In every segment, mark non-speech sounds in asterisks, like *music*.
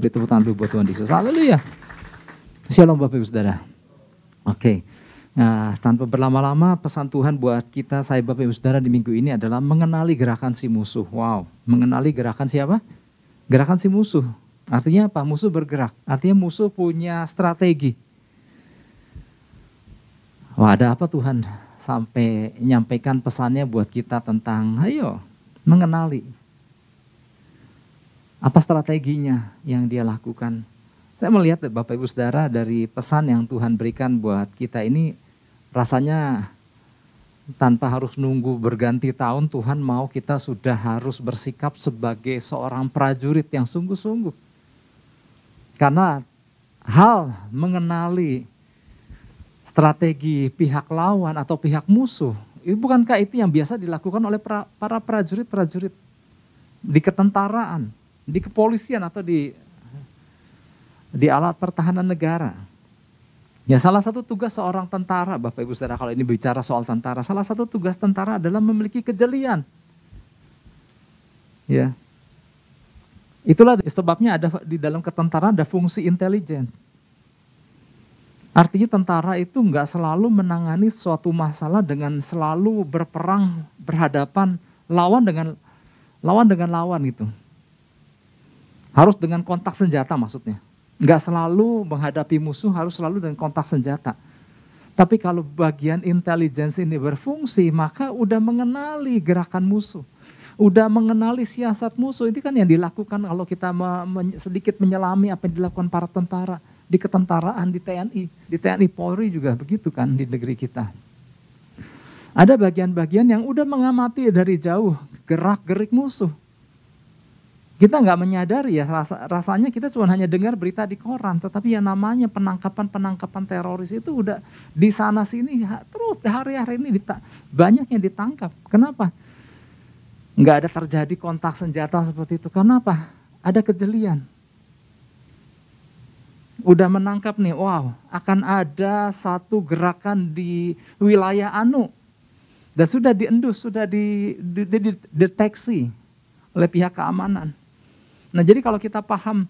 beri tepuk tangan dulu buat Tuhan Yesus. Haleluya. Shalom Bapak Ibu Saudara. Oke. Nah, tanpa berlama-lama pesan Tuhan buat kita saya Bapak Ibu Saudara di minggu ini adalah mengenali gerakan si musuh. Wow, mengenali gerakan siapa? Gerakan si musuh. Artinya apa? Musuh bergerak. Artinya musuh punya strategi. Wah, ada apa Tuhan sampai nyampaikan pesannya buat kita tentang ayo mengenali apa strateginya yang dia lakukan saya melihat Bapak Ibu Saudara dari pesan yang Tuhan berikan buat kita ini rasanya tanpa harus nunggu berganti tahun Tuhan mau kita sudah harus bersikap sebagai seorang prajurit yang sungguh-sungguh. Karena hal mengenali strategi pihak lawan atau pihak musuh, bukankah itu yang biasa dilakukan oleh para prajurit-prajurit di ketentaraan, di kepolisian atau di di alat pertahanan negara. Ya salah satu tugas seorang tentara, Bapak Ibu Saudara kalau ini bicara soal tentara, salah satu tugas tentara adalah memiliki kejelian. Ya. Itulah sebabnya ada di dalam ketentaraan ada fungsi intelijen. Artinya tentara itu nggak selalu menangani suatu masalah dengan selalu berperang berhadapan lawan dengan lawan dengan lawan itu. Harus dengan kontak senjata maksudnya. Nggak selalu menghadapi musuh harus selalu dengan kontak senjata. Tapi kalau bagian intelijensi ini berfungsi, maka udah mengenali gerakan musuh. Udah mengenali siasat musuh. Ini kan yang dilakukan kalau kita sedikit menyelami apa yang dilakukan para tentara. Di ketentaraan, di TNI. Di TNI Polri juga begitu kan di negeri kita. Ada bagian-bagian yang udah mengamati dari jauh gerak-gerik musuh. Kita nggak menyadari ya rasa, rasanya kita cuma hanya dengar berita di koran, tetapi yang namanya penangkapan-penangkapan teroris itu udah di sana sini ya, terus hari-hari ini dita, banyak yang ditangkap. Kenapa? Nggak ada terjadi kontak senjata seperti itu. Kenapa? Ada kejelian. Udah menangkap nih, wow, akan ada satu gerakan di wilayah Anu dan sudah diendus, sudah dideteksi oleh pihak keamanan Nah jadi kalau kita paham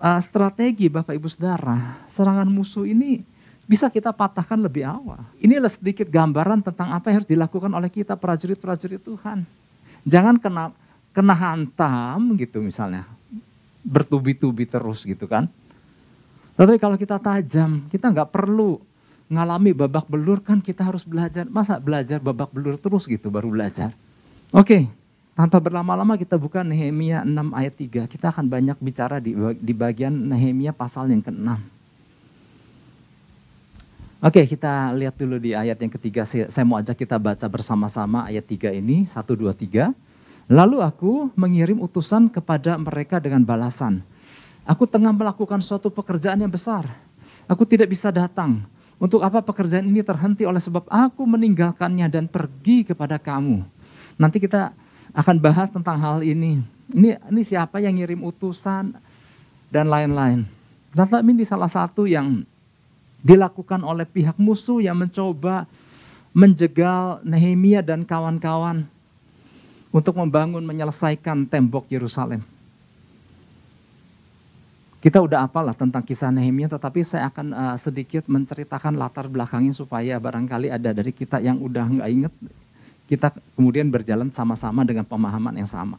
uh, strategi Bapak Ibu Saudara, serangan musuh ini bisa kita patahkan lebih awal. Inilah sedikit gambaran tentang apa yang harus dilakukan oleh kita prajurit-prajurit Tuhan. Jangan kena kena hantam gitu misalnya, bertubi-tubi terus gitu kan. Tapi kalau kita tajam, kita nggak perlu ngalami babak belur kan kita harus belajar. Masa belajar babak belur terus gitu baru belajar. Oke, tanpa berlama-lama kita buka Nehemia 6 ayat 3. Kita akan banyak bicara di, di bagian Nehemia pasal yang ke-6. Oke kita lihat dulu di ayat yang ketiga. Saya mau ajak kita baca bersama-sama ayat 3 ini. 1, 2, 3. Lalu aku mengirim utusan kepada mereka dengan balasan. Aku tengah melakukan suatu pekerjaan yang besar. Aku tidak bisa datang. Untuk apa pekerjaan ini terhenti oleh sebab aku meninggalkannya dan pergi kepada kamu. Nanti kita akan bahas tentang hal ini. Ini ini siapa yang ngirim utusan dan lain-lain. Tetapi ini salah satu yang dilakukan oleh pihak musuh yang mencoba menjegal Nehemia dan kawan-kawan untuk membangun menyelesaikan tembok Yerusalem. Kita udah apalah tentang kisah Nehemia, tetapi saya akan uh, sedikit menceritakan latar belakangnya supaya barangkali ada dari kita yang udah nggak inget kita kemudian berjalan sama-sama dengan pemahaman yang sama.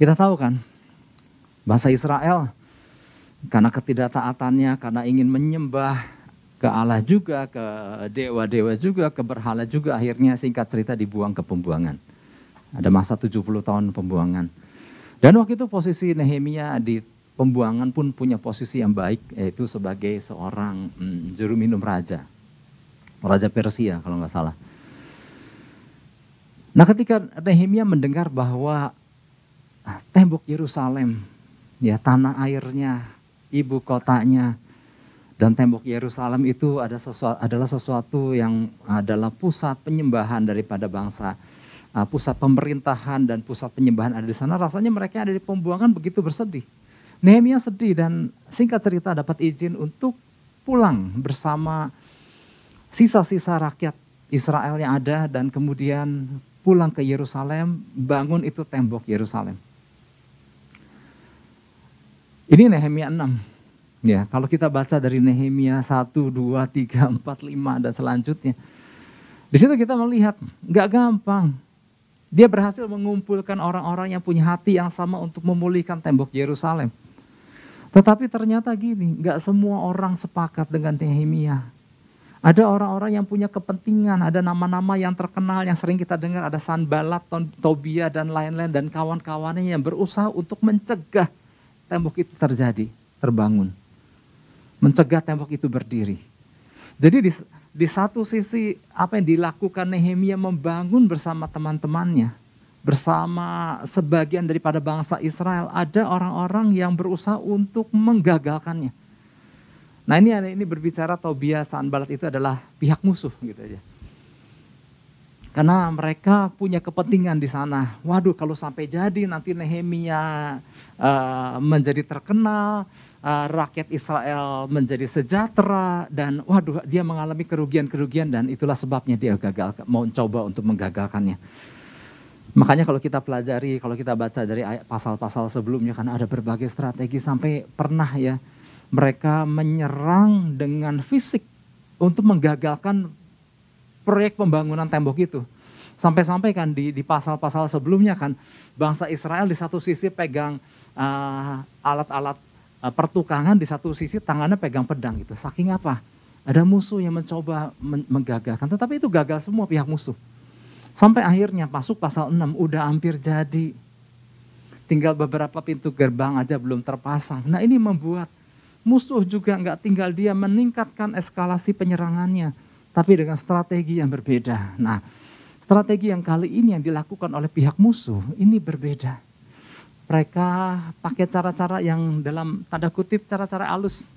Kita tahu kan, bahasa Israel karena ketidaktaatannya, karena ingin menyembah ke Allah juga, ke dewa-dewa juga, ke berhala juga, akhirnya singkat cerita dibuang ke pembuangan. Ada masa 70 tahun pembuangan. Dan waktu itu posisi Nehemia di pembuangan pun punya posisi yang baik, yaitu sebagai seorang hmm, juru minum raja. Raja Persia kalau nggak salah. Nah ketika Nehemia mendengar bahwa ah, tembok Yerusalem, ya tanah airnya, ibu kotanya, dan tembok Yerusalem itu ada sesuatu, adalah sesuatu yang adalah pusat penyembahan daripada bangsa, uh, pusat pemerintahan dan pusat penyembahan ada di sana. Rasanya mereka ada di pembuangan begitu bersedih. Nehemia sedih dan singkat cerita dapat izin untuk pulang bersama sisa-sisa rakyat Israel yang ada dan kemudian pulang ke Yerusalem, bangun itu tembok Yerusalem. Ini Nehemia 6. Ya, kalau kita baca dari Nehemia 1, 2, 3, 4, 5 dan selanjutnya. Di situ kita melihat nggak gampang. Dia berhasil mengumpulkan orang-orang yang punya hati yang sama untuk memulihkan tembok Yerusalem. Tetapi ternyata gini, nggak semua orang sepakat dengan Nehemia. Ada orang-orang yang punya kepentingan, ada nama-nama yang terkenal yang sering kita dengar, ada Sanbalat, Tobia dan lain-lain dan kawan-kawannya yang berusaha untuk mencegah tembok itu terjadi, terbangun. Mencegah tembok itu berdiri. Jadi di, di satu sisi apa yang dilakukan Nehemia membangun bersama teman-temannya, bersama sebagian daripada bangsa Israel, ada orang-orang yang berusaha untuk menggagalkannya Nah ini ini berbicara Tobia Sanbalat itu adalah pihak musuh gitu aja. Karena mereka punya kepentingan di sana. Waduh kalau sampai jadi nanti Nehemia uh, menjadi terkenal, uh, rakyat Israel menjadi sejahtera dan waduh dia mengalami kerugian-kerugian dan itulah sebabnya dia gagal mau coba untuk menggagalkannya. Makanya kalau kita pelajari, kalau kita baca dari pasal-pasal sebelumnya kan ada berbagai strategi sampai pernah ya mereka menyerang dengan fisik untuk menggagalkan proyek pembangunan tembok itu. Sampai-sampai kan di, pasal-pasal sebelumnya kan bangsa Israel di satu sisi pegang uh, alat-alat uh, pertukangan, di satu sisi tangannya pegang pedang gitu. Saking apa? Ada musuh yang mencoba men menggagalkan, tetapi itu gagal semua pihak musuh. Sampai akhirnya masuk pasal 6, udah hampir jadi. Tinggal beberapa pintu gerbang aja belum terpasang. Nah ini membuat Musuh juga nggak tinggal dia meningkatkan eskalasi penyerangannya, tapi dengan strategi yang berbeda. Nah, strategi yang kali ini yang dilakukan oleh pihak musuh ini berbeda. Mereka pakai cara-cara yang dalam tanda kutip cara-cara halus.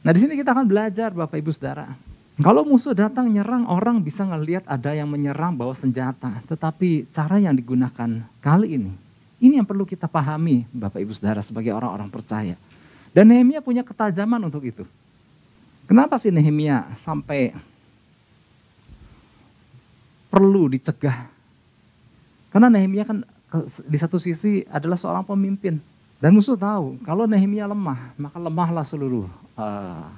Nah di sini kita akan belajar Bapak Ibu Saudara. Kalau musuh datang nyerang orang bisa ngelihat ada yang menyerang bawa senjata. Tetapi cara yang digunakan kali ini, ini yang perlu kita pahami Bapak Ibu Saudara sebagai orang-orang percaya. Dan Nehemia punya ketajaman untuk itu. Kenapa sih Nehemia sampai perlu dicegah? Karena Nehemia kan di satu sisi adalah seorang pemimpin. Dan musuh tahu kalau Nehemia lemah, maka lemahlah seluruh uh,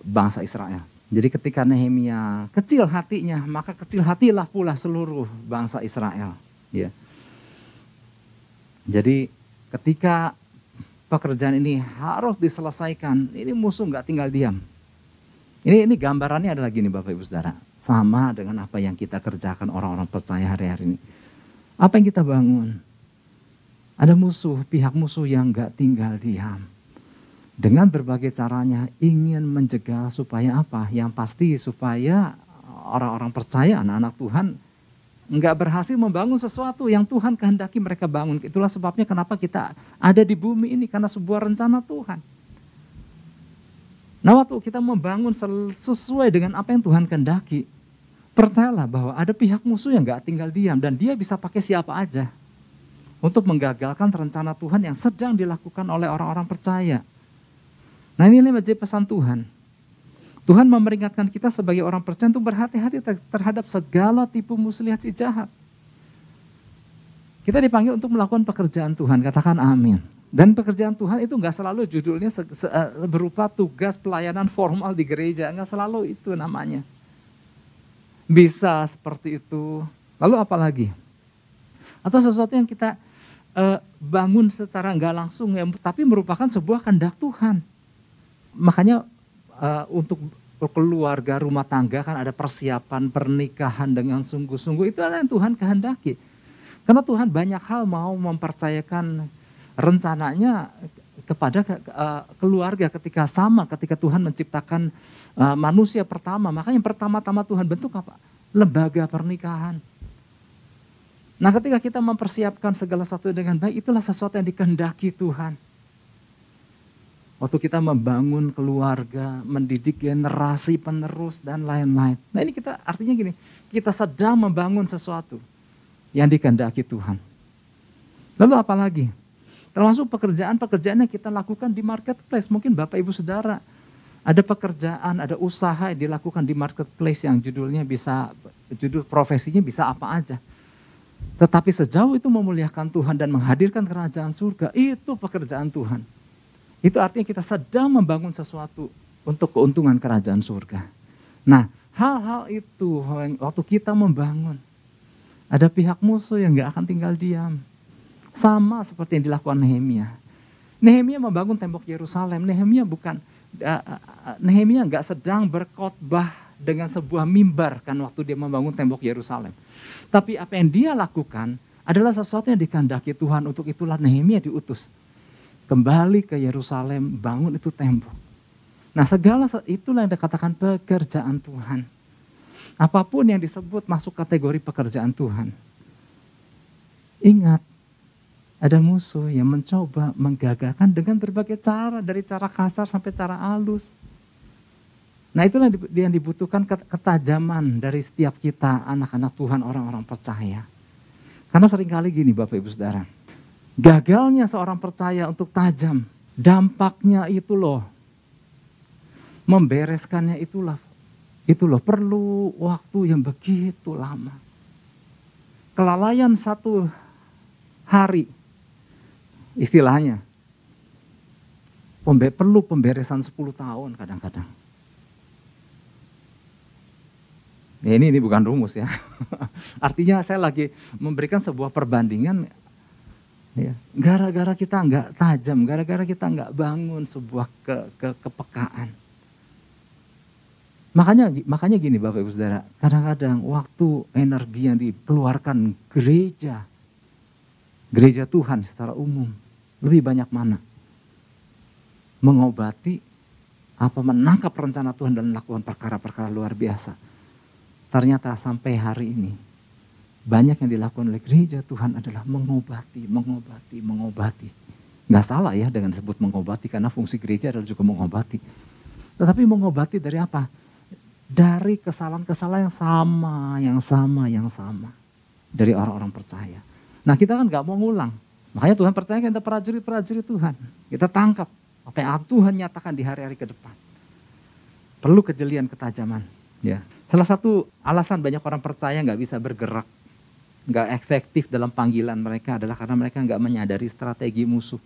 bangsa Israel. Jadi ketika Nehemia kecil hatinya, maka kecil hatilah pula seluruh bangsa Israel. Ya. Jadi ketika pekerjaan ini harus diselesaikan. Ini musuh nggak tinggal diam. Ini ini gambarannya adalah gini Bapak Ibu Saudara. Sama dengan apa yang kita kerjakan orang-orang percaya hari-hari ini. Apa yang kita bangun? Ada musuh, pihak musuh yang nggak tinggal diam. Dengan berbagai caranya ingin menjegal supaya apa? Yang pasti supaya orang-orang percaya, anak-anak Tuhan nggak berhasil membangun sesuatu yang Tuhan kehendaki mereka bangun. Itulah sebabnya kenapa kita ada di bumi ini karena sebuah rencana Tuhan. Nah waktu kita membangun sesuai dengan apa yang Tuhan kehendaki, percayalah bahwa ada pihak musuh yang nggak tinggal diam dan dia bisa pakai siapa aja untuk menggagalkan rencana Tuhan yang sedang dilakukan oleh orang-orang percaya. Nah ini menjadi pesan Tuhan. Tuhan memperingatkan kita sebagai orang percaya untuk berhati-hati terhadap segala tipu muslihat si jahat. Kita dipanggil untuk melakukan pekerjaan Tuhan, katakan amin. Dan pekerjaan Tuhan itu nggak selalu judulnya eh, berupa tugas pelayanan formal di gereja, nggak selalu itu namanya. Bisa seperti itu. Lalu apa lagi? Atau sesuatu yang kita uh, bangun secara nggak langsung, ya, tapi merupakan sebuah kehendak Tuhan. Makanya uh, untuk keluarga rumah tangga kan ada persiapan pernikahan dengan sungguh-sungguh itu adalah yang Tuhan kehendaki. Karena Tuhan banyak hal mau mempercayakan rencananya kepada uh, keluarga ketika sama ketika Tuhan menciptakan uh, manusia pertama. Maka yang pertama-tama Tuhan bentuk apa? Lembaga pernikahan. Nah ketika kita mempersiapkan segala sesuatu dengan baik, itulah sesuatu yang dikehendaki Tuhan. Waktu kita membangun keluarga, mendidik generasi penerus dan lain-lain. Nah ini kita artinya gini, kita sedang membangun sesuatu yang dikehendaki Tuhan. Lalu apa lagi? Termasuk pekerjaan-pekerjaan yang kita lakukan di marketplace. Mungkin Bapak Ibu Saudara ada pekerjaan, ada usaha yang dilakukan di marketplace yang judulnya bisa, judul profesinya bisa apa aja. Tetapi sejauh itu memuliakan Tuhan dan menghadirkan kerajaan surga, itu pekerjaan Tuhan. Itu artinya kita sedang membangun sesuatu untuk keuntungan kerajaan surga. Nah, hal-hal itu waktu kita membangun, ada pihak musuh yang gak akan tinggal diam. Sama seperti yang dilakukan Nehemia. Nehemia membangun tembok Yerusalem. Nehemia bukan, Nehemia nggak sedang berkhotbah dengan sebuah mimbar kan waktu dia membangun tembok Yerusalem. Tapi apa yang dia lakukan adalah sesuatu yang dikandaki Tuhan. Untuk itulah Nehemia diutus. Kembali ke Yerusalem, bangun itu tembok. Nah segala itulah yang dikatakan pekerjaan Tuhan. Apa pun yang disebut masuk kategori pekerjaan Tuhan. Ingat, ada musuh yang mencoba menggagalkan dengan berbagai cara. Dari cara kasar sampai cara halus. Nah itulah yang dibutuhkan ketajaman dari setiap kita anak-anak Tuhan orang-orang percaya. Karena sering kali gini Bapak Ibu Saudara. Gagalnya seorang percaya untuk tajam. Dampaknya itu loh. Membereskannya itulah. Itu loh perlu waktu yang begitu lama. Kelalaian satu hari. Istilahnya. Perlu pemberesan 10 tahun kadang-kadang. Ya, ini ini bukan rumus ya. *laughs* Artinya saya lagi memberikan sebuah perbandingan. Gara-gara kita nggak tajam, gara-gara kita nggak bangun sebuah ke, ke, kepekaan. Makanya makanya gini Bapak Ibu Saudara, kadang-kadang waktu energi yang dikeluarkan gereja, gereja Tuhan secara umum, lebih banyak mana? Mengobati apa menangkap rencana Tuhan dan melakukan perkara-perkara luar biasa Ternyata sampai hari ini banyak yang dilakukan oleh gereja Tuhan adalah mengobati, mengobati, mengobati. Nggak salah ya dengan disebut mengobati karena fungsi gereja adalah juga mengobati. Tetapi mengobati dari apa? Dari kesalahan-kesalahan yang sama, yang sama, yang sama. Dari orang-orang percaya. Nah kita kan nggak mau ngulang. Makanya Tuhan percaya kita prajurit-prajurit Tuhan. Kita tangkap apa yang Tuhan nyatakan di hari-hari ke depan. Perlu kejelian ketajaman. Ya. Salah satu alasan banyak orang percaya nggak bisa bergerak, nggak efektif dalam panggilan mereka adalah karena mereka nggak menyadari strategi musuh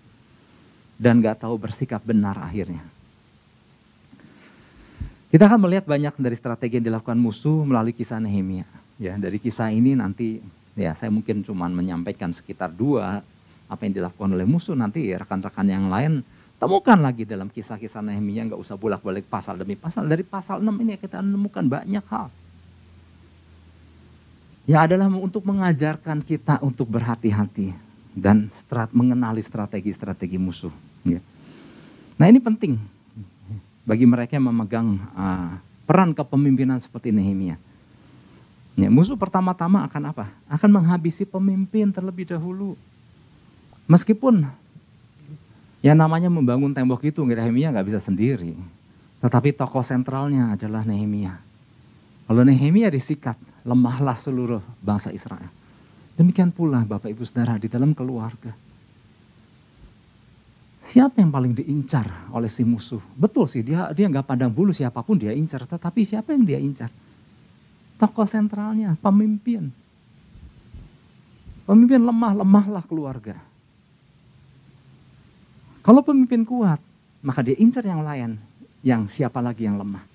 dan nggak tahu bersikap benar akhirnya. Kita akan melihat banyak dari strategi yang dilakukan musuh melalui kisah Nehemia. Ya, dari kisah ini nanti ya saya mungkin cuma menyampaikan sekitar dua apa yang dilakukan oleh musuh nanti rekan-rekan yang lain Temukan lagi dalam kisah-kisah Nehemia, nggak usah bolak-balik pasal demi pasal. Dari pasal 6 ini kita menemukan banyak hal. Ya adalah untuk mengajarkan kita untuk berhati-hati dan strat, mengenali strategi-strategi musuh. Ya. Nah ini penting bagi mereka yang memegang uh, peran kepemimpinan seperti Nehemia. Ya, musuh pertama-tama akan apa? Akan menghabisi pemimpin terlebih dahulu. Meskipun yang namanya membangun tembok itu Nehemia nggak bisa sendiri. Tetapi tokoh sentralnya adalah Nehemia. Kalau Nehemia disikat, lemahlah seluruh bangsa Israel. Demikian pula Bapak Ibu Saudara di dalam keluarga. Siapa yang paling diincar oleh si musuh? Betul sih dia dia nggak pandang bulu siapa pun dia incar, tetapi siapa yang dia incar? Tokoh sentralnya, pemimpin. Pemimpin lemah, lemahlah keluarga. Kalau pemimpin kuat, maka dia incar yang lain, yang siapa lagi yang lemah.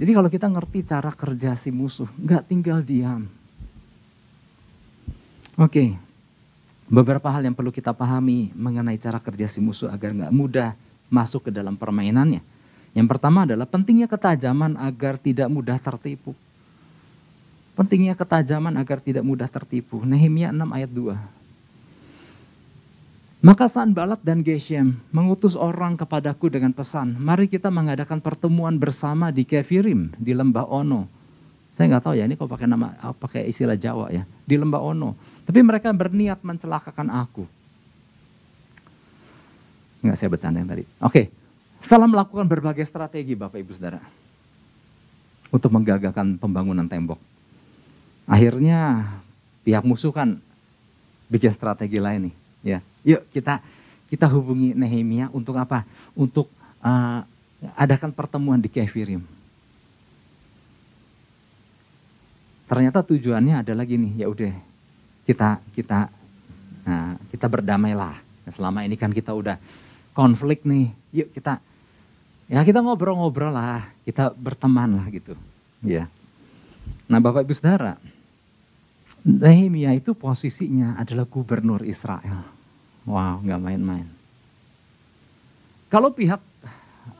Jadi kalau kita ngerti cara kerja si musuh, nggak tinggal diam. Oke, beberapa hal yang perlu kita pahami mengenai cara kerja si musuh agar nggak mudah masuk ke dalam permainannya. Yang pertama adalah pentingnya ketajaman agar tidak mudah tertipu. Pentingnya ketajaman agar tidak mudah tertipu. Nehemia 6 ayat 2. Maka Sanbalat dan Geshem mengutus orang kepadaku dengan pesan, mari kita mengadakan pertemuan bersama di Kefirim, di lembah Ono. Saya nggak tahu ya ini kok pakai nama pakai istilah Jawa ya, di lembah Ono. Tapi mereka berniat mencelakakan aku. Enggak saya bercanda yang tadi. Oke, setelah melakukan berbagai strategi Bapak Ibu Saudara untuk menggagalkan pembangunan tembok. Akhirnya pihak musuh kan bikin strategi lain nih, ya Yuk kita kita hubungi Nehemia untuk apa? Untuk uh, adakan pertemuan di Kefirim. Ternyata tujuannya adalah gini, ya udah kita kita nah, kita berdamailah. Nah, selama ini kan kita udah konflik nih, yuk kita ya kita ngobrol-ngobrol lah, kita berteman lah gitu. Ya. Nah Bapak Ibu Saudara, Nehemia itu posisinya adalah gubernur Israel. Wow, nggak main-main. Kalau pihak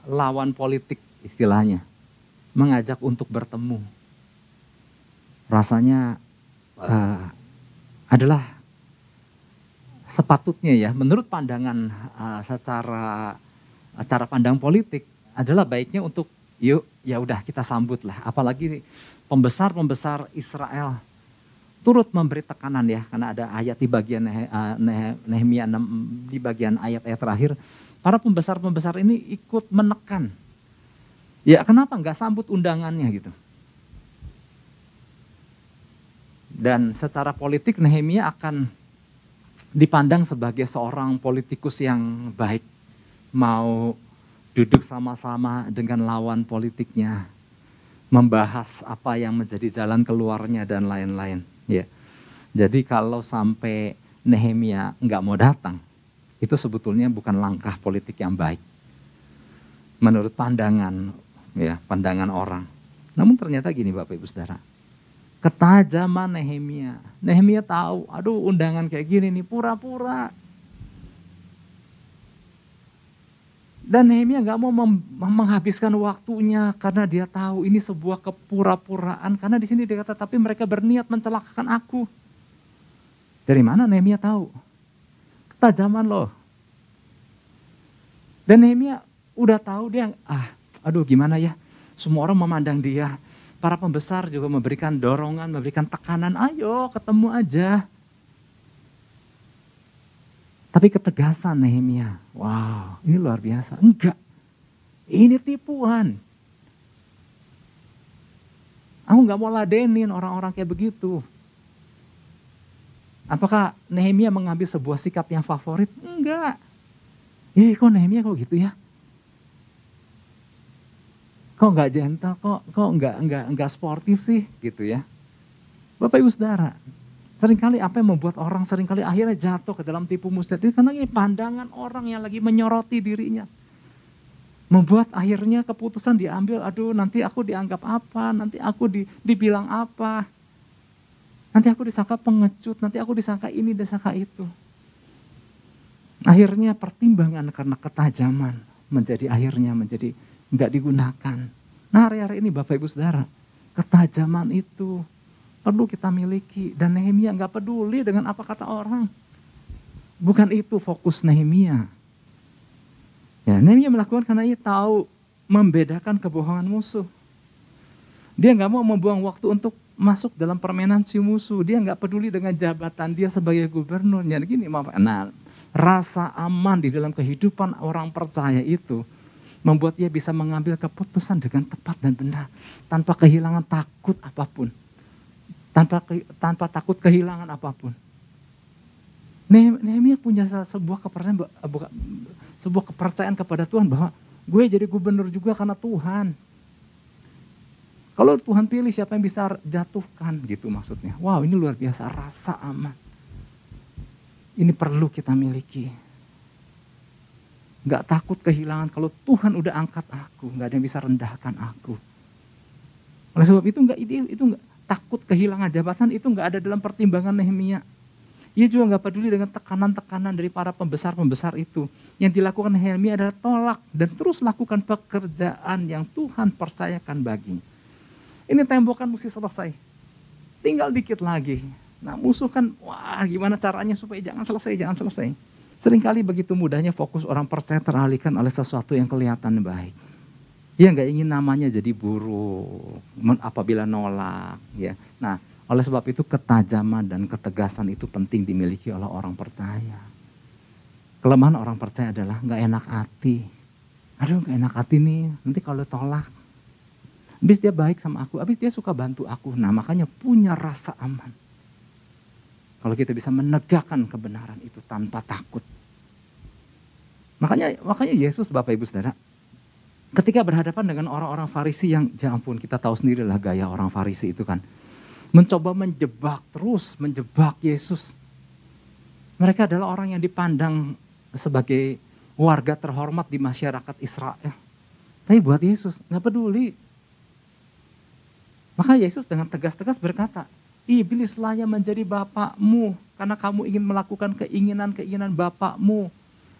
lawan politik istilahnya mengajak untuk bertemu, rasanya uh, adalah sepatutnya ya menurut pandangan uh, secara cara pandang politik adalah baiknya untuk yuk ya udah kita sambut lah apalagi pembesar-pembesar Israel turut memberi tekanan ya karena ada ayat di bagian Nehemia 6 di bagian ayat-ayat terakhir. Para pembesar-pembesar ini ikut menekan. Ya kenapa nggak sambut undangannya gitu? Dan secara politik Nehemia akan dipandang sebagai seorang politikus yang baik. Mau duduk sama-sama dengan lawan politiknya. Membahas apa yang menjadi jalan keluarnya dan lain-lain Ya. Jadi kalau sampai Nehemia nggak mau datang, itu sebetulnya bukan langkah politik yang baik. Menurut pandangan, ya pandangan orang. Namun ternyata gini Bapak Ibu Saudara, ketajaman Nehemia. Nehemia tahu, aduh undangan kayak gini nih pura-pura. Dan Nehemia nggak mau menghabiskan waktunya karena dia tahu ini sebuah kepura-puraan. Karena di sini dia kata, tapi mereka berniat mencelakakan aku. Dari mana Nehemia tahu? Ketajaman loh. Dan Nehemia udah tahu dia, ah aduh gimana ya. Semua orang memandang dia. Para pembesar juga memberikan dorongan, memberikan tekanan. Ayo ketemu aja. Tapi ketegasan Nehemia, wow ini luar biasa. Enggak, ini tipuan. Aku nggak mau ladenin orang-orang kayak begitu. Apakah Nehemia mengambil sebuah sikap yang favorit? Enggak. Eh kok Nehemia kok gitu ya? Kok nggak gentle, kok kok nggak nggak nggak sportif sih gitu ya? Bapak Ibu Saudara, Seringkali apa yang membuat orang sering kali akhirnya jatuh ke dalam tipu muslihat itu karena ini pandangan orang yang lagi menyoroti dirinya. Membuat akhirnya keputusan diambil, aduh nanti aku dianggap apa, nanti aku di, dibilang apa. Nanti aku disangka pengecut, nanti aku disangka ini, disangka itu. Akhirnya pertimbangan karena ketajaman menjadi akhirnya menjadi nggak digunakan. Nah hari-hari ini Bapak Ibu Saudara, ketajaman itu perlu kita miliki. Dan Nehemia nggak peduli dengan apa kata orang. Bukan itu fokus Nehemia. Ya, Nehemia melakukan karena ia tahu membedakan kebohongan musuh. Dia nggak mau membuang waktu untuk masuk dalam permainan si musuh. Dia nggak peduli dengan jabatan dia sebagai gubernur. Jadi gini, nah, rasa aman di dalam kehidupan orang percaya itu membuat dia bisa mengambil keputusan dengan tepat dan benar tanpa kehilangan takut apa pun tanpa tanpa takut kehilangan apa pun. Nehemia punya sebuah kepercayaan sebuah kepercayaan kepada Tuhan bahwa gue jadi gubernur juga karena Tuhan. Kalau Tuhan pilih siapa yang bisa jatuhkan gitu maksudnya. Wow ini luar biasa rasa aman. Ini perlu kita miliki. Gak takut kehilangan kalau Tuhan udah angkat aku, gak ada yang bisa rendahkan aku. Oleh sebab itu enggak itu itu enggak takut kehilangan jabatan itu nggak ada dalam pertimbangan Nehemia. Ia juga nggak peduli dengan tekanan-tekanan dari para pembesar-pembesar itu. Yang dilakukan Nehemia adalah tolak dan terus lakukan pekerjaan yang Tuhan percayakan baginya. Ini tembokan mesti selesai. Tinggal dikit lagi. Nah musuh kan, wah gimana caranya supaya jangan selesai, jangan selesai. Seringkali begitu mudahnya fokus orang percaya teralihkan oleh sesuatu yang kelihatan baik. Dia nggak ingin namanya jadi buruk apabila nolak. Ya. Nah, oleh sebab itu ketajaman dan ketegasan itu penting dimiliki oleh orang percaya. Kelemahan orang percaya adalah nggak enak hati. Aduh nggak enak hati nih, nanti kalau tolak. Habis dia baik sama aku, habis dia suka bantu aku. Nah makanya punya rasa aman. Kalau kita bisa menegakkan kebenaran itu tanpa takut. Makanya makanya Yesus Bapak Ibu Saudara Ketika berhadapan dengan orang-orang Farisi yang, ya ampun kita tahu sendiri lah gaya orang Farisi itu kan. mencoba menjebak terus, menjebak Yesus. Mereka adalah orang yang dipandang sebagai warga terhormat di masyarakat Israel. Tapi buat Yesus nggak peduli. Maka Yesus dengan tegas-tegas berkata, Iblislah yang menjadi bapakmu karena kamu ingin melakukan keinginan-keinginan bapakmu.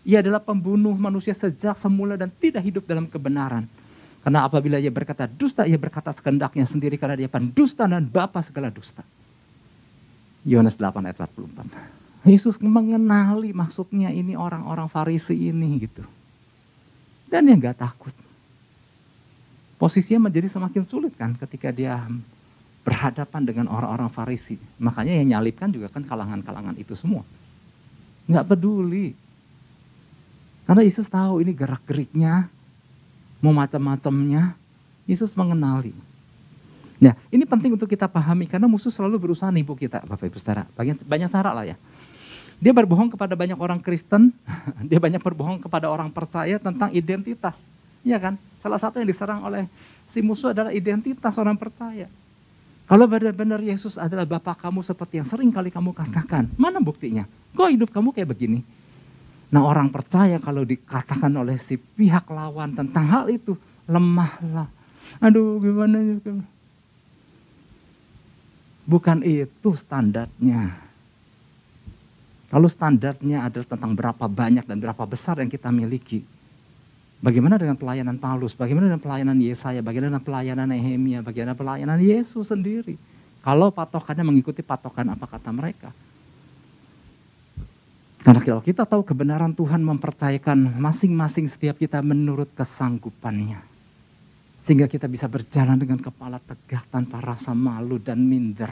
Ia adalah pembunuh manusia sejak semula dan tidak hidup dalam kebenaran. Karena apabila ia berkata dusta, ia berkata sekendaknya sendiri karena dia pendusta dan bapa segala dusta. Yohanes 8 ayat 44. Yesus mengenali maksudnya ini orang-orang Farisi ini gitu. Dan dia nggak takut. Posisinya menjadi semakin sulit kan ketika dia berhadapan dengan orang-orang Farisi. Makanya yang nyalipkan juga kan kalangan-kalangan itu semua. Nggak peduli. Karena Yesus tahu ini gerak-geriknya mau macam-macamnya, Yesus mengenali. Nah, ini penting untuk kita pahami karena musuh selalu berusaha nipu kita, Bapak Ibu Saudara. Banyak, banyak cara lah ya. Dia berbohong kepada banyak orang Kristen, *laughs* dia banyak berbohong kepada orang percaya tentang identitas. Iya kan? Salah satu yang diserang oleh si musuh adalah identitas orang percaya. Kalau benar-benar Yesus adalah Bapak kamu seperti yang sering kali kamu katakan, mana buktinya? Kok hidup kamu kayak begini? Nah orang percaya kalau dikatakan oleh si pihak lawan tentang hal itu, lemahlah. Aduh gimana juga. Bukan itu standarnya. Kalau standarnya adalah tentang berapa banyak dan berapa besar yang kita miliki. Bagaimana dengan pelayanan Paulus, bagaimana dengan pelayanan Yesaya, bagaimana dengan pelayanan Nehemia, bagaimana pelayanan Yesus sendiri. Kalau patokannya mengikuti patokan apa kata mereka. Karena kalau kita tahu kebenaran Tuhan mempercayakan masing-masing setiap kita menurut kesanggupannya. Sehingga kita bisa berjalan dengan kepala tegak tanpa rasa malu dan minder.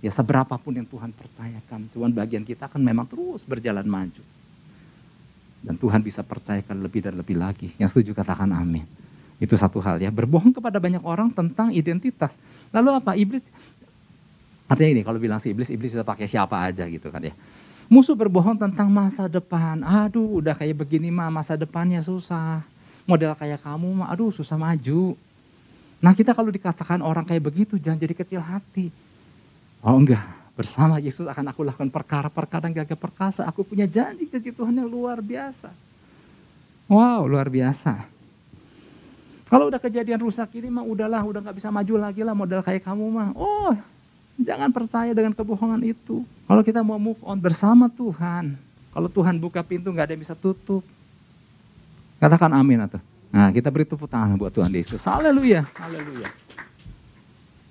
Ya seberapapun yang Tuhan percayakan. Tuhan bagian kita akan memang terus berjalan maju. Dan Tuhan bisa percayakan lebih dan lebih lagi. Yang setuju katakan amin. Itu satu hal ya. Berbohong kepada banyak orang tentang identitas. Lalu apa? Iblis. Artinya ini kalau bilang si iblis, iblis sudah pakai siapa aja gitu kan ya. Musuh berbohong tentang masa depan. Aduh, udah kayak begini mah masa depannya susah. Model kayak kamu mah, aduh susah maju. Nah kita kalau dikatakan orang kayak begitu jangan jadi kecil hati. Oh enggak, bersama Yesus akan aku lakukan perkara-perkara yang gagah perkasa. Aku punya janji-janji Tuhan yang luar biasa. Wow, luar biasa. Kalau udah kejadian rusak ini mah udahlah, udah nggak bisa maju lagi lah model kayak kamu mah. Oh, Jangan percaya dengan kebohongan itu. Kalau kita mau move on bersama Tuhan, kalau Tuhan buka pintu nggak ada yang bisa tutup. Katakan amin atau. Nah kita beri tepuk tangan buat Tuhan Yesus. Haleluya, haleluya.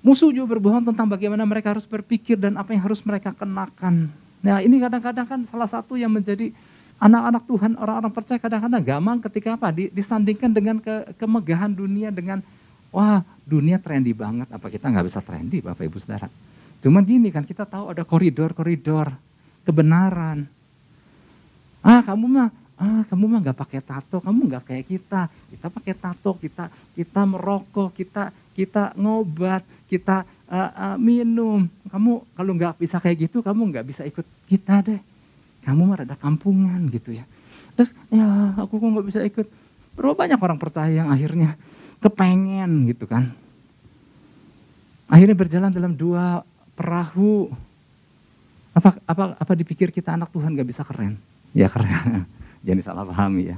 Musuh juga berbohong tentang bagaimana mereka harus berpikir dan apa yang harus mereka kenakan. Nah ini kadang-kadang kan salah satu yang menjadi anak-anak Tuhan, orang-orang percaya kadang-kadang gamang ketika apa? Disandingkan dengan ke, kemegahan dunia dengan wah dunia trendy banget. Apa kita nggak bisa trendy Bapak Ibu Saudara? Cuman gini kan kita tahu ada koridor-koridor kebenaran. Ah kamu mah, ah kamu mah nggak pakai tato, kamu nggak kayak kita. Kita pakai tato, kita kita merokok, kita kita ngobat, kita uh, uh, minum. Kamu kalau nggak bisa kayak gitu, kamu nggak bisa ikut kita deh. Kamu mah rada kampungan gitu ya. Terus ya aku kok nggak bisa ikut. Berapa banyak orang percaya yang akhirnya kepengen gitu kan. Akhirnya berjalan dalam dua perahu. Apa apa apa dipikir kita anak Tuhan gak bisa keren? Ya keren. *laughs* Jangan salah pahami ya.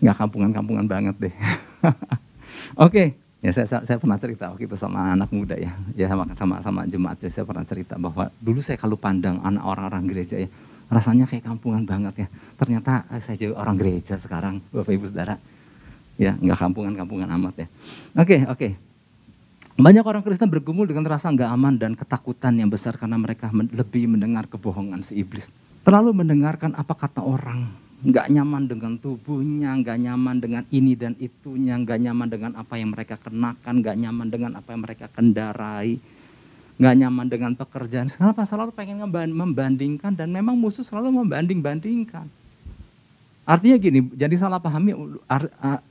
Gak kampungan-kampungan banget deh. *laughs* Oke, okay. ya saya, saya, saya pernah cerita waktu itu sama anak muda ya, ya sama sama sama jemaat. Ya, saya pernah cerita bahwa dulu saya kalau pandang anak orang-orang gereja ya, rasanya kayak kampungan banget ya. Ternyata eh, saya jadi orang gereja sekarang, Bapak Ibu Saudara. Ya, nggak kampungan-kampungan amat ya. Oke, okay, oke. Okay. Banyak orang Kristen bergumul dengan rasa nggak aman dan ketakutan yang besar karena mereka lebih mendengar kebohongan si iblis. Terlalu mendengarkan apa kata orang, nggak nyaman dengan tubuhnya, nggak nyaman dengan ini dan itunya, nggak nyaman dengan apa yang mereka kenakan, nggak nyaman dengan apa yang mereka kendarai, nggak nyaman dengan pekerjaan. Kenapa selalu pengen membandingkan dan memang musuh selalu membanding-bandingkan. Artinya gini, jadi salah pahami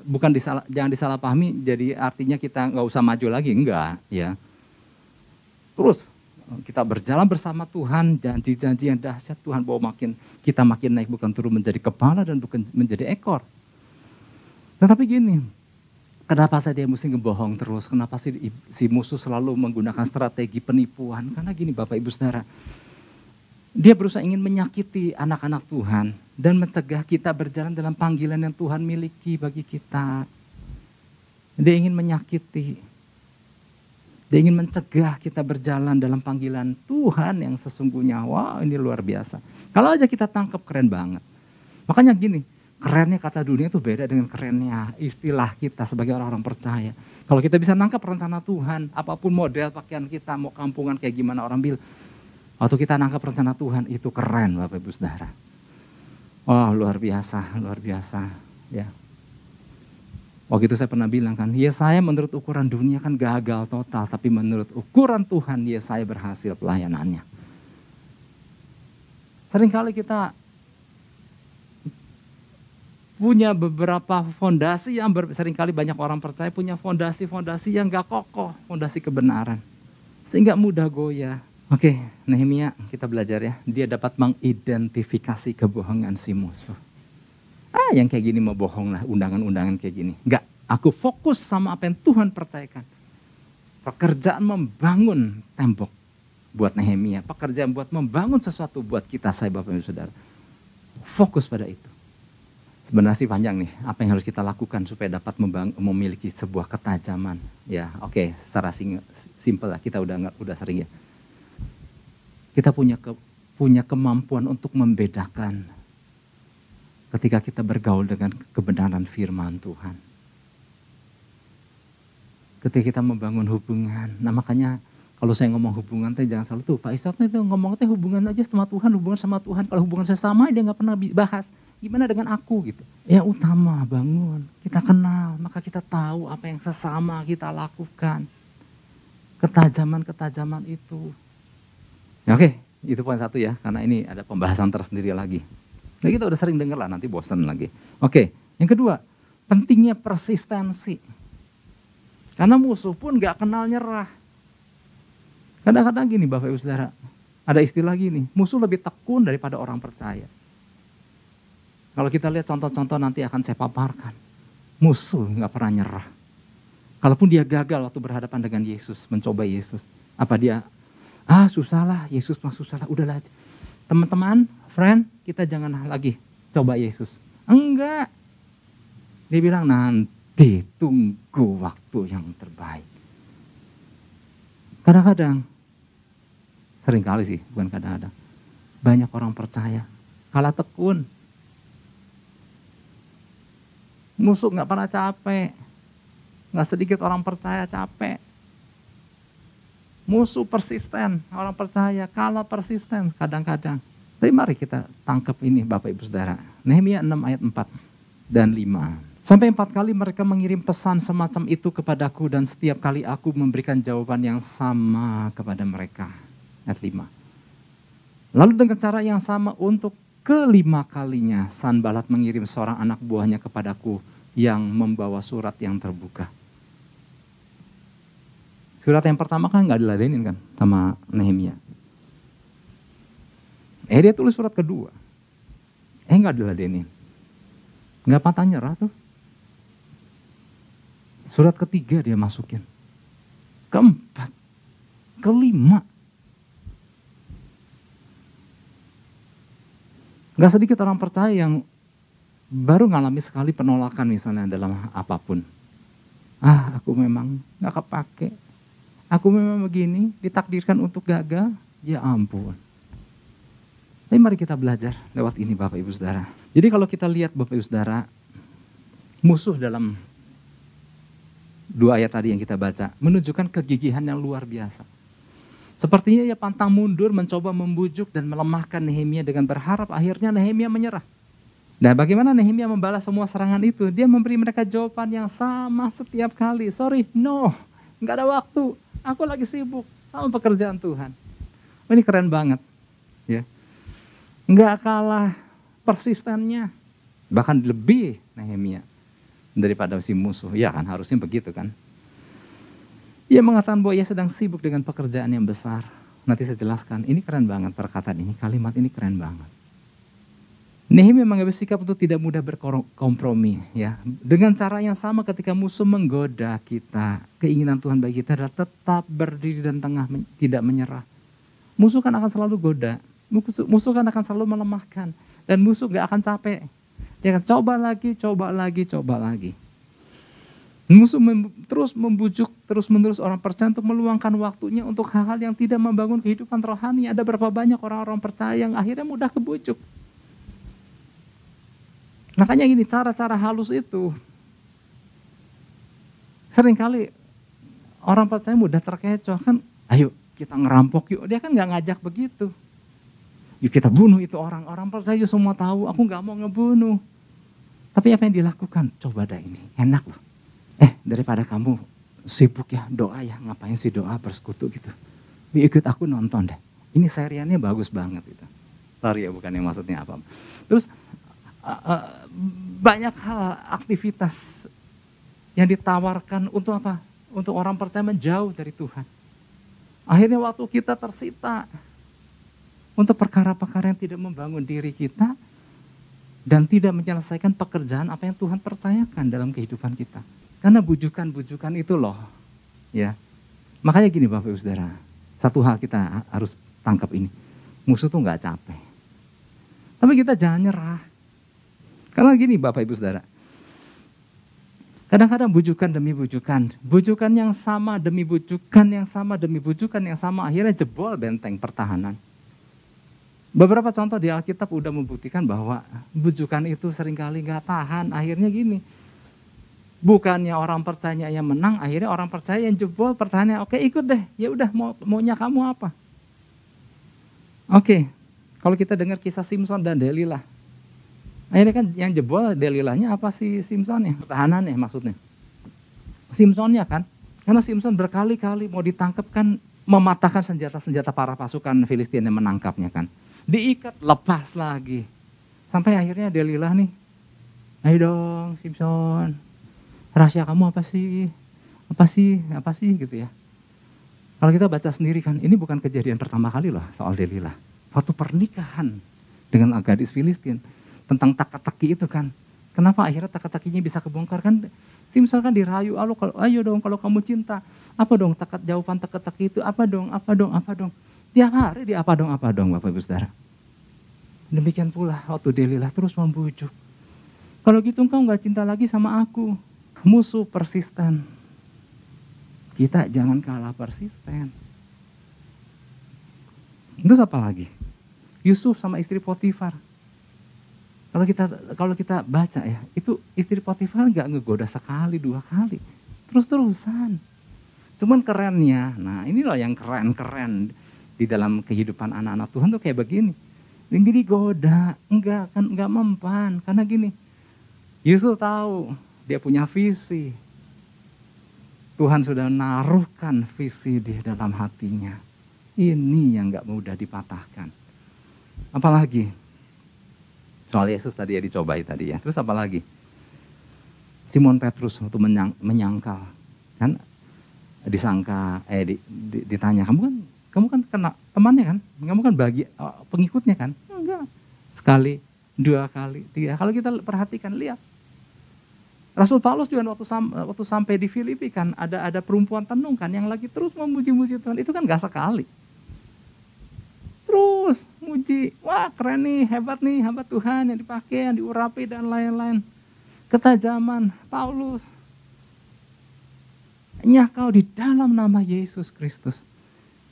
bukan disalah, jangan disalah pahami jadi artinya kita nggak usah maju lagi, enggak ya. Terus kita berjalan bersama Tuhan, janji-janji yang dahsyat Tuhan bawa makin kita makin naik bukan turun menjadi kepala dan bukan menjadi ekor. Tetapi gini, Kenapa saya dia mesti ngebohong terus? Kenapa sih si musuh selalu menggunakan strategi penipuan? Karena gini Bapak Ibu Saudara, dia berusaha ingin menyakiti anak-anak Tuhan dan mencegah kita berjalan dalam panggilan yang Tuhan miliki bagi kita. Dia ingin menyakiti. Dia ingin mencegah kita berjalan dalam panggilan Tuhan yang sesungguhnya. Wah ini luar biasa. Kalau aja kita tangkap keren banget. Makanya gini, kerennya kata dunia itu beda dengan kerennya istilah kita sebagai orang-orang percaya. Kalau kita bisa nangkap rencana Tuhan, apa pun model pakaian kita, mau kampungan kayak gimana orang bilang, waktu kita nangkap rencana Tuhan itu keren Bapak Ibu Saudara. Wah luar biasa, luar biasa. Ya. Waktu itu saya pernah bilang kan, ya saya menurut ukuran dunia kan gagal total, tapi menurut ukuran Tuhan ya saya berhasil pelayanannya. Seringkali kita punya beberapa fondasi yang ber, sering kali banyak orang percaya punya fondasi-fondasi yang gak kokoh, fondasi kebenaran. Sehingga mudah goyah. Oke, Nehemia kita belajar ya. Dia dapat mengidentifikasi kebohongan si musuh. Ah yang kayak gini mau bohong lah, undangan-undangan kayak gini. Enggak, aku fokus sama apa yang Tuhan percayakan. Pekerjaan membangun tembok buat Nehemia. Pekerjaan buat membangun sesuatu buat kita, saya Bapak Ibu Saudara. Fokus pada itu. Sebenarnya sih panjang nih, apa yang harus kita lakukan supaya dapat memiliki sebuah ketajaman. Ya, oke, okay, secara simpel lah, kita udah udah sering ya. Kita punya ke, punya kemampuan untuk membedakan ketika kita bergaul dengan kebenaran firman Tuhan. Ketika kita membangun hubungan, nah makanya kalau saya ngomong hubungan teh jangan selalu tuh Pak Isat itu ngomong teh hubungan aja sama Tuhan, hubungan sama Tuhan. Kalau hubungan sesama dia nggak pernah bahas. Gimana dengan aku gitu? Ya utama bangun, kita kenal, maka kita tahu apa yang sesama kita lakukan. Ketajaman-ketajaman itu. Ya, Oke, itu poin satu ya, karena ini ada pembahasan tersendiri lagi. Nah kita udah sering dengar lah, nanti bosan lagi. Oke, yang kedua, pentingnya persistensi. Karena musuh pun gak kenal nyerah. Kadang-kadang gini Bapak Ibu Saudara, ada istilah gini, musuh lebih tekun daripada orang percaya. Kalau kita lihat contoh-contoh nanti akan saya paparkan. Musuh nggak pernah nyerah. Kalaupun dia gagal waktu berhadapan dengan Yesus, mencoba Yesus. Apa dia, ah susah lah, Yesus mah susah lah, udahlah. Teman-teman, friend, kita jangan lagi coba Yesus. Enggak. Dia bilang nanti tunggu waktu yang terbaik. Kadang-kadang, sering kali sih, bukan kadang-kadang. Banyak orang percaya, kalah tekun. Musuh nggak pernah capek. Nggak sedikit orang percaya capek. Musuh persisten, orang percaya kalah persisten kadang-kadang. Tapi mari kita tangkap ini Bapak Ibu Saudara. Nehemia 6 ayat 4 dan 5. Sampai empat kali mereka mengirim pesan semacam itu kepadaku dan setiap kali aku memberikan jawaban yang sama kepada mereka. Ayat 5. Lalu dengan cara yang sama untuk kelima kalinya Sanbalat mengirim seorang anak buahnya kepadaku yang membawa surat yang terbuka. Surat yang pertama kan nggak diladenin kan sama Nehemia. Eh dia tulis surat kedua. Eh nggak diladenin. Nggak patah nyerah tuh. Surat ketiga dia masukin. Keempat. Kelima. Gak sedikit orang percaya yang baru ngalami sekali penolakan misalnya dalam apa pun. Ah aku memang gak kepake. Aku memang begini, ditakdirkan untuk gagal. Ya ampun. Tapi mari kita belajar lewat ini Bapak Ibu Saudara. Jadi kalau kita lihat Bapak Ibu Saudara, musuh dalam dua ayat tadi yang kita baca, menunjukkan kegigihan yang luar biasa. Sepertinya ia pantang mundur mencoba membujuk dan melemahkan Nehemia dengan berharap akhirnya Nehemia menyerah. Nah bagaimana Nehemia membalas semua serangan itu? Dia memberi mereka jawaban yang sama setiap kali. Sorry, no, nggak ada waktu. Aku lagi sibuk sama pekerjaan Tuhan. Oh, ini keren banget. ya Nggak kalah persistennya. Bahkan lebih Nehemia daripada si musuh. Ya kan harusnya begitu kan. Ia mengatakan bahwa ia sedang sibuk dengan pekerjaan yang besar. Nanti saya jelaskan, ini keren banget perkataan ini, kalimat ini keren banget. Nehemia mengambil sikap untuk tidak mudah berkompromi ya. Dengan cara yang sama ketika musuh menggoda kita, keinginan Tuhan bagi kita adalah tetap berdiri dan tengah tidak menyerah. Musuh kan akan selalu goda, musuh, kan akan selalu melemahkan dan musuh gak akan capek. Dia akan coba lagi, coba lagi, coba lagi. Musuh mem, terus membujuk terus menerus orang percaya untuk meluangkan waktunya untuk hal-hal yang tidak membangun kehidupan rohani. Ada berapa banyak orang-orang percaya yang akhirnya mudah kebujuk Makanya gini, cara-cara halus itu sering kali orang percaya mudah terkecoh kan, ayo kita ngerampok yuk. Dia kan nggak ngajak begitu. Yuk kita bunuh itu orang. Orang percaya semua tahu, aku nggak mau ngebunuh. Tapi apa yang dilakukan? Coba dah ini, enak loh. Eh daripada kamu sibuk ya doa ya, ngapain sih doa bersekutu gitu. Ikut aku nonton deh. Ini seriannya bagus banget itu. Sorry ya bukan yang maksudnya apa. Terus uh, banyak hal aktivitas yang ditawarkan untuk apa? Untuk orang percaya menjauh dari Tuhan. Akhirnya waktu kita tersita untuk perkara-perkara yang tidak membangun diri kita dan tidak menyelesaikan pekerjaan apa yang Tuhan percayakan dalam kehidupan kita. Karena bujukan-bujukan itu loh, ya. Makanya gini Bapak Ibu Saudara, satu hal kita harus tangkap ini. Musuh tuh nggak capek. Tapi kita jangan nyerah. Karena gini Bapak Ibu Saudara. Kadang-kadang bujukan demi bujukan. Bujukan yang sama demi bujukan yang sama demi bujukan yang sama. Akhirnya jebol benteng pertahanan. Beberapa contoh di Alkitab udah membuktikan bahwa bujukan itu sering kali gak tahan. Akhirnya gini. Bukannya orang percaya yang menang, akhirnya orang percaya yang jebol pertahanannya. Oke ikut deh, ya udah mau maunya kamu apa? Oke, kalau kita dengar kisah Simpson dan Delilah, Akhirnya kan yang jebol Delilahnya apa sih Simpsonnya? Pertahanannya maksudnya. Simpsonnya kan. Karena Simpson berkali-kali mau ditangkap kan mematahkan senjata-senjata para pasukan Filistin yang menangkapnya kan. Diikat, lepas lagi. Sampai akhirnya Delilah nih, ayo dong Simpson, rahasia kamu apa sih? Apa sih? Apa sih gitu ya. Kalau kita baca sendiri kan, ini bukan kejadian pertama kali loh soal Delilah. Waktu pernikahan dengan gadis Filistin tentang teka-teki itu kan. Kenapa akhirnya teka-tekinya bisa kebongkar kan? Simpson kan dirayu, ayo, kalau, ayo dong kalau kamu cinta. Apa dong teka jawaban teka-teki itu? Apa dong, apa dong, apa dong. Tiap hari dia apa dong, apa dong Bapak Ibu Saudara. Demikian pula waktu Delilah terus membujuk. Kalau gitu engkau nggak cinta lagi sama aku. Musuh persisten. Kita jangan kalah persisten. Terus apa lagi? Yusuf sama istri Potifar kalau kita kalau kita baca ya, itu istri Potifar nggak ngegoda sekali, dua kali. Terus-terusan. Cuman kerennya, nah ini loh yang keren-keren di dalam kehidupan anak-anak Tuhan tuh kayak begini. Gini goda, enggak kan enggak mempan. Karena gini, Yusuf tahu dia punya visi. Tuhan sudah naruhkan visi di dalam hatinya. Ini yang enggak mudah dipatahkan. Apalagi Soal Yesus tadi ya dicobai tadi ya. Terus apa lagi? Simon Petrus waktu menyang, menyangkal. Kan? Disangka eh di, di, ditanya kamu kan kamu kan kena temannya kan? Kamu kan bagi oh, pengikutnya kan? Enggak. Sekali dua kali tiga. Kalau kita perhatikan lihat. Rasul Paulus juga waktu, sam, waktu sampai di Filipi kan ada ada perempuan tenung kan yang lagi terus memuji-muji Tuhan. Itu kan gak sekali terus muji, wah keren nih, hebat nih, hebat Tuhan yang dipakai, yang diurapi dan lain-lain. Ketajaman Paulus. Nyakau di dalam nama Yesus Kristus.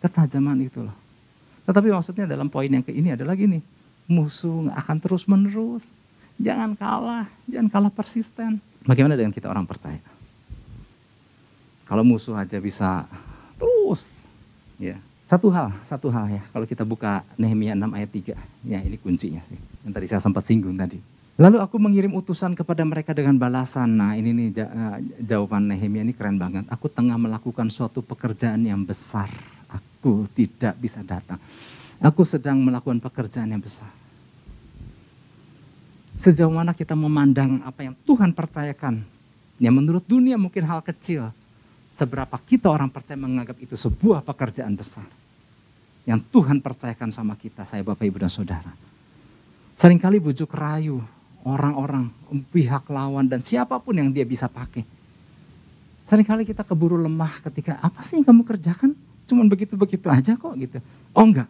Ketajaman itu loh. Tetapi maksudnya dalam poin yang ke ini adalah gini, musuh akan terus menerus. Jangan kalah, jangan kalah persisten. Bagaimana dengan kita orang percaya? Kalau musuh aja bisa terus, ya satu hal, satu hal ya, kalau kita buka Nehemia 6 ayat 3, ya ini kuncinya sih, yang tadi saya sempat singgung tadi. Lalu aku mengirim utusan kepada mereka dengan balasan. Nah ini nih eh, jawaban Nehemia ini keren banget. Aku tengah melakukan suatu pekerjaan yang besar. Aku tidak bisa datang. Aku sedang melakukan pekerjaan yang besar. Sejauh mana kita memandang apa yang Tuhan percayakan. Ya menurut dunia mungkin hal kecil seberapa kita orang percaya menganggap itu sebuah pekerjaan besar. Yang Tuhan percayakan sama kita, saya Bapak Ibu dan Saudara. Seringkali bujuk rayu orang-orang, pihak lawan dan siapa pun yang dia bisa pakai. Seringkali kita keburu lemah ketika apa sih yang kamu kerjakan? Cuman begitu-begitu aja kok gitu. Oh enggak,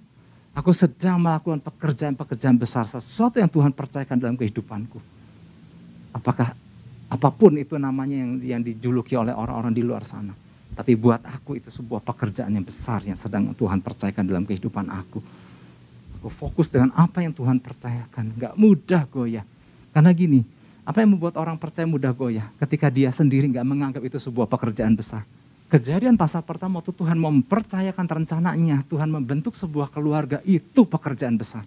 aku sedang melakukan pekerjaan-pekerjaan besar, sesuatu yang Tuhan percayakan dalam kehidupanku. Apakah apa pun itu namanya yang, yang dijuluki oleh orang-orang di luar sana. Tapi buat aku itu sebuah pekerjaan yang besar yang sedang Tuhan percayakan dalam kehidupan aku. Aku fokus dengan apa yang Tuhan percayakan. Gak mudah goyah. Karena gini, apa yang membuat orang percaya mudah goyah? Ketika dia sendiri gak menganggap itu sebuah pekerjaan besar. Kejadian pasal pertama waktu Tuhan mempercayakan rencananya, Tuhan membentuk sebuah keluarga, itu pekerjaan besar.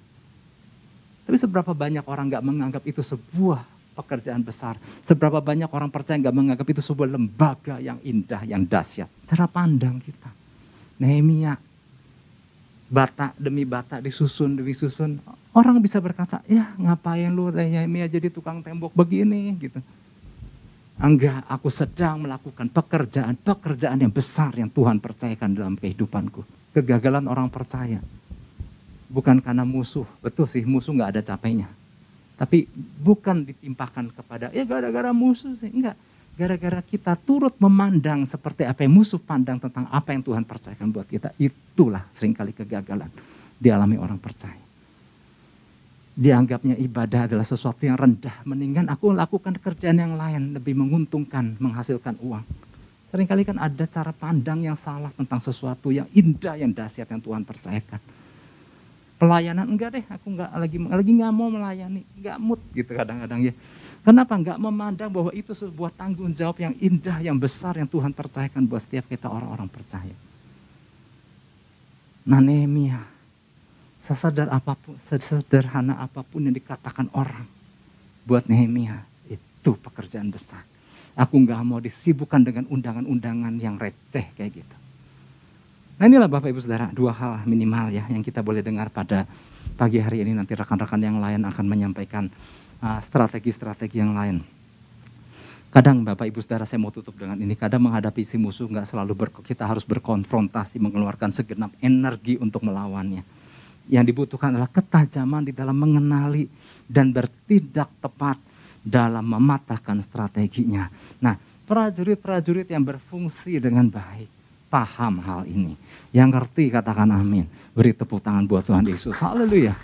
Tapi seberapa banyak orang gak menganggap itu sebuah pekerjaan besar. Seberapa banyak orang percaya gak menganggap itu sebuah lembaga yang indah, yang dahsyat. Cara pandang kita. Nehemia bata demi bata disusun demi susun. Orang bisa berkata, ya ngapain lu Nehemia jadi tukang tembok begini gitu. Enggak, aku sedang melakukan pekerjaan-pekerjaan yang besar yang Tuhan percayakan dalam kehidupanku. Kegagalan orang percaya. Bukan karena musuh, betul sih musuh nggak ada capeknya. Tapi bukan ditimpakan kepada, ya gara-gara musuh sih, enggak gara-gara kita turut memandang seperti apa yang musuh pandang tentang apa yang Tuhan percayakan buat kita, itulah sering kali kegagalan dialami orang percaya. Dianggapnya ibadah adalah sesuatu yang rendah, mendingan aku lakukan kerjaan yang lain, lebih menguntungkan, menghasilkan uang. Seringkali kan ada cara pandang yang salah tentang sesuatu yang indah, yang dahsyat yang Tuhan percayakan. Pelayanan enggak deh, aku enggak lagi lagi nggak mau melayani, enggak mood gitu kadang-kadang ya Kenapa enggak memandang bahwa itu sebuah tanggung jawab yang indah, yang besar yang Tuhan percayakan buat setiap kita orang-orang percaya. Nah Nehemia, sesadar apa pun, sederhana apa pun yang dikatakan orang buat Nehemia, itu pekerjaan besar. Aku enggak mau disibukkan dengan undangan-undangan yang receh kayak gitu. Nah inilah Bapak Ibu Saudara, dua hal minimal ya yang kita boleh dengar pada pagi hari ini. Nanti rekan-rekan yang lain akan menyampaikan Ah, strategi-strategi yang lain. Kadang Bapak Ibu Saudara saya mau tutup dengan ini, kadang menghadapi si musuh nggak selalu ber, kita harus berkonfrontasi, mengeluarkan segenap energi untuk melawannya. Yang dibutuhkan adalah ketajaman di dalam mengenali dan bertindak tepat dalam mematahkan strateginya. Nah, prajurit-prajurit yang berfungsi dengan baik, paham hal ini. Yang ngerti katakan amin. Beri tepuk tangan buat Tuhan Yesus. Haleluya.